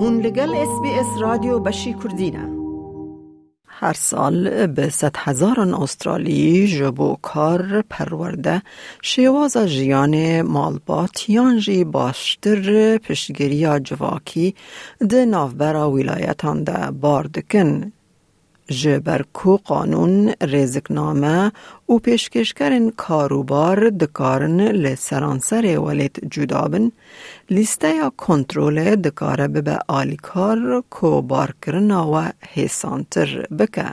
هون لگل اس بی اس رادیو بشی کردینه هر سال به ست هزاران استرالی جبو کار پرورده شیواز جیان مالبات یانجی باشتر پشگیری جواکی ده نافبرا ولایتان ده باردکن. جبر کو قانون رزقنامه و پیشکشکرین کاروبار دکارن لسرانسر ولیت جدابن لیسته یا کنترول دکاره به آلیکار کو بارکرنا و حسانتر بکه.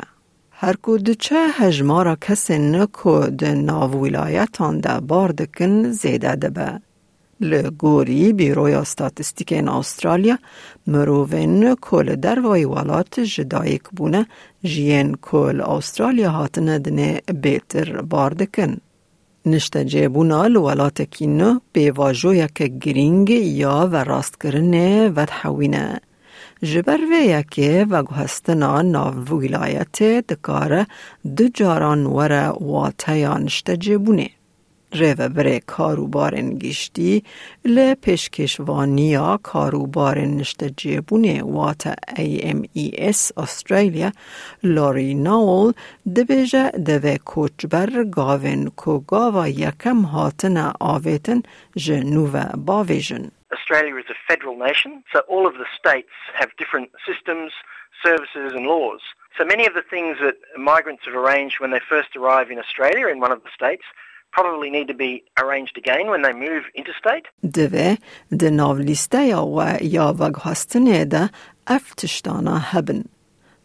هر کو دچه هجمارا کسین کو ده ناو ولایتان ده باردکن زیده دبه. لگوری بیروی استاتستیک این استرالیا مروین کل در وای والات جدایک بونه جین کل استرالیا هاتنه دنه بیتر باردکن. نشته جیبونا لولات کینو به واجو یک گرینگ یا و راست کرنه و تحوینه. جبر و یکی و گوهستنا ناو ولایت دکاره دو جاران وره واتیا نشته جیبونه. ریو بره کاروبارن گشتی ل پیشکشوانیا کاروبارن نشته جیبونه وات ای ام ای اس استرالیا لاری ناول دبیجه دوه کوچبر گاوین کو گاوا یکم هاتن آویتن جنوو باویجن Australia is a federal nation, so all of the states have different systems, services and laws. So many of the things that migrants have arranged when they first arrive in Australia in one of the states دوه د ناولیسته یا و یا وگهاستنه ده افتشتانا هبن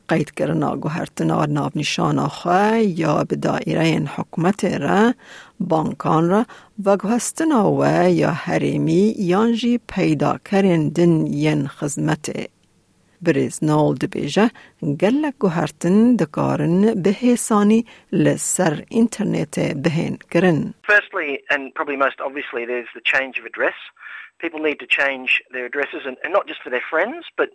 قید کرنا گوهرتنا ناونشانا خواه یا به دائره حکومت را بانکان را وگهاستنا و یا حریمی یانجی پیدا کرن دن ین خزمت بریز نال دبیجه گلک گوهرتن دکارن به حسانی لسر اینترنت بهین کرن. Firstly, and probably most obviously, there's the change of address. People need to change their addresses, and, and not just for their friends, but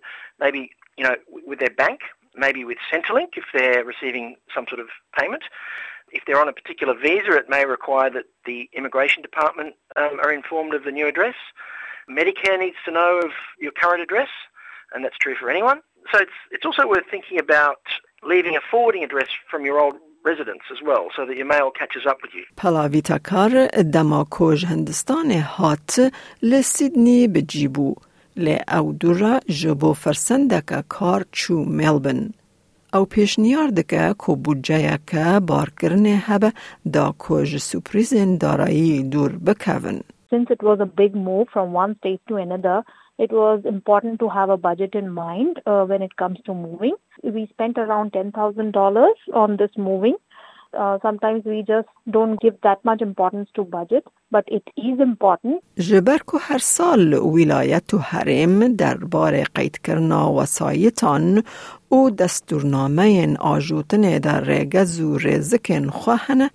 maybe you know with their bank, maybe with Centrelink if they're receiving some sort of payment. If they're on a particular visa, it may require that the immigration department um, are informed of the new address. Medicare needs to know of your current address, and that's true for anyone. So it's it's also worth thinking about leaving a forwarding address from your old residence as well, so that your mail catches up with you. پلاویتا کار دما کوج هندستان هات لسیدنی بجیبو لی او دورا جبو فرسندک کار چو ملبن. او پیشنیار دکه کو بودجه که بارکرنه هبه دا کوج سپریزن دارایی دور بکون. Since it was a big move from one state to another, it was important to have a budget in mind uh, when it comes to moving. We spent around $10,000 on this moving. Uh, sometimes we just don't give that much importance to budget, but it is important. جبر کو هر سال ولایت و حرم درباره قید کرنا وسایتان و دستورنامه آجوتن در رگز و رزکن خواهنه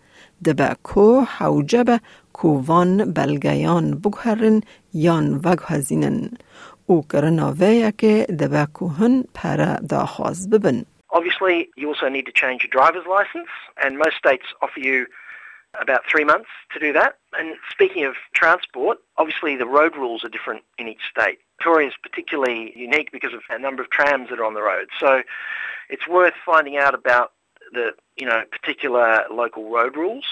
دبه کو حوجب کووان بلگیان بگهرن یان وگهزینن او کرنا ویه که دبه کوهن پر داخواز ببن. Obviously, you also need to change your driver's license, and most states offer you about three months to do that. And speaking of transport, obviously the road rules are different in each state. Victoria is particularly unique because of a number of trams that are on the road. So it's worth finding out about the you know particular local road rules.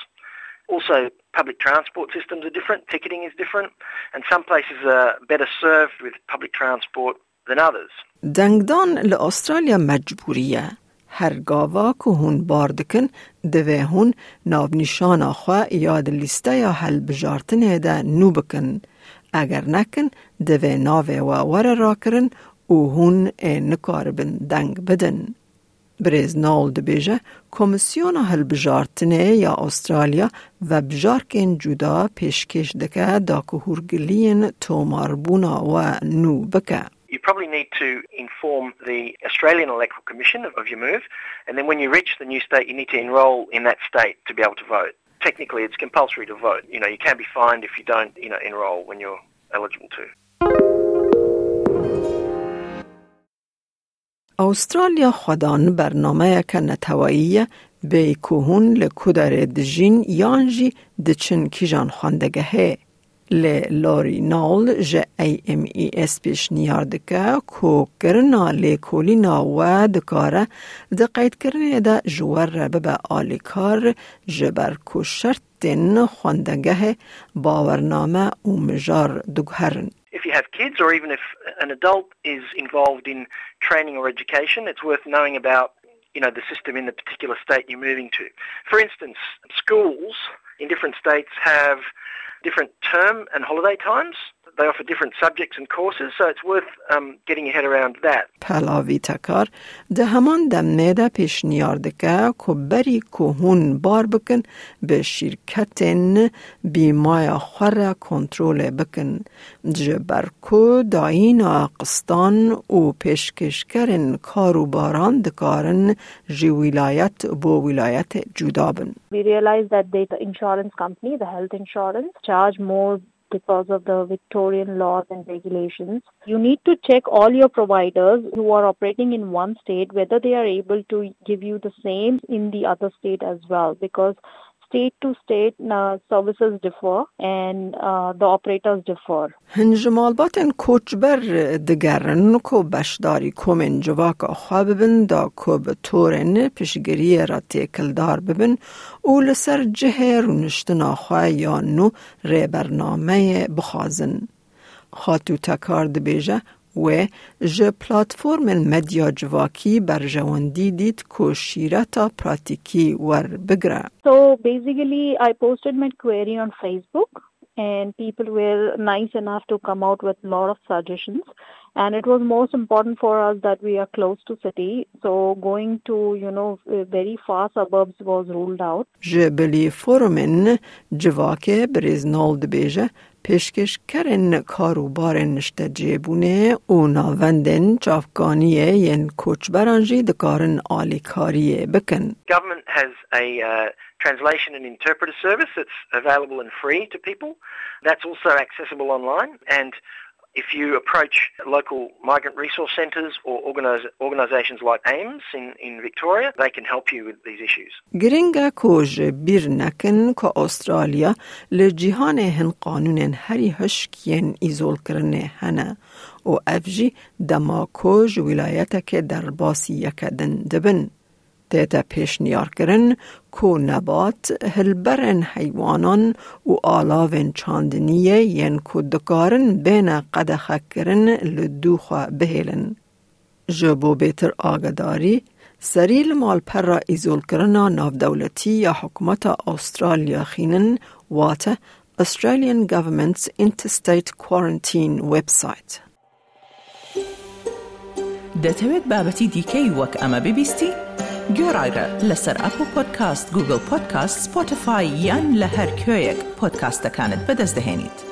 Also, public transport systems are different. Ticketing is different, and some places are better served with public transport than others. دنگدان لأسترالیا مجبوریه هر گاوا که هون باردکن دوه هون ناب نشان خواه یاد لیسته یا حل بجارتنه ده نو بکن اگر نکن دوه ناوه و ور را کرن أو هون نکار بن دنگ بدن You probably need to inform the Australian Electoral Commission of your move, and then when you reach the new state, you need to enrol in that state to be able to vote. Technically, it's compulsory to vote. You know, you can be fined if you don't, you know, enrol when you're eligible to. استرالیا خودان برنامه که نتوایی به کوهون لکودر دجین یانجی دچن کیجان خواندگه لی لوری نول جه ای ام ای اس پیشنیار دکه کو کرنا لی کولینا و دکاره دقیت کرنه دا جوار ببه آلیکار جبر کو شرطن خواندگه باورنامه و مجار دگهرن. You have kids or even if an adult is involved in training or education, it's worth knowing about you know, the system in the particular state you're moving to. For instance, schools in different states have different term and holiday times They offer different subjects and courses, so it's worth um, getting your head around that. پلاوی تکار ده همان دمنه ده پیشنیار دکه که بری که هون بار بکن به شرکتن بیمای خور کنترول بکن جبر که داین قسطان و پیشکشکرن کارو باران دکارن جی ولایت بو ولایت جدا بن. We realized that the insurance company, the health insurance, charge more because of the Victorian laws and regulations. You need to check all your providers who are operating in one state whether they are able to give you the same in the other state as well because state to state uh, services differ and uh, the operators differ. هنجمال باتن کوچبر دگرن کو بشداری کومن جواک خواه ببن دا کو به طورن پیشگیری را تیکل دار ببن او لسر جه رونشتنا خواه یا نو ری برنامه بخازن. خاتو تکار دبیجه و ج پلاتفورم مدیا جواکی بر جواندی دید کو شیرتا پراتیکی ور بگره. So basically I posted my query on Facebook and people were nice enough to come out with a lot of suggestions and it was most important for us that we are close to city so going to you know very far suburbs was ruled out جبلی فورمن جواکه بریزنال دبیجه پیشکش کرن کاروبار نشته جیبونه و ناوندن چافگانیه ین کوچبرانجی دکارن آلیکاریه بکن. Government has a uh, translation and interpreter service that's available and free to people. That's also accessible online and if you approach local migrant resource centres or organisations like AIMS in, in Victoria, they can help you with these issues. گرنگا کوج بیر نکن که استرالیا لجیهان هن قانون هری هشکین ایزول کرنه هنه و افجی دما کوج ولایت که در باسی یکدن دبن. تیتا پیش نیار کرن کو نبات هلبرن حیوانان و چاندنیه ین کو دکارن بین قدخه کرن لدوخوا بهیلن. جبو بیتر آگداری سریل مال پر را ایزول کرنا ناف دولتی یا حکومت استرالیا خینن واته Australian Government's Interstate Quarantine website. دەتەوێت بابەتی دیکەی وەک ئەمە ببیستی؟ Görajra läser Apple Podcast, Google Podcast, Spotify yan läher köyek podcastakannat bedezdehenit.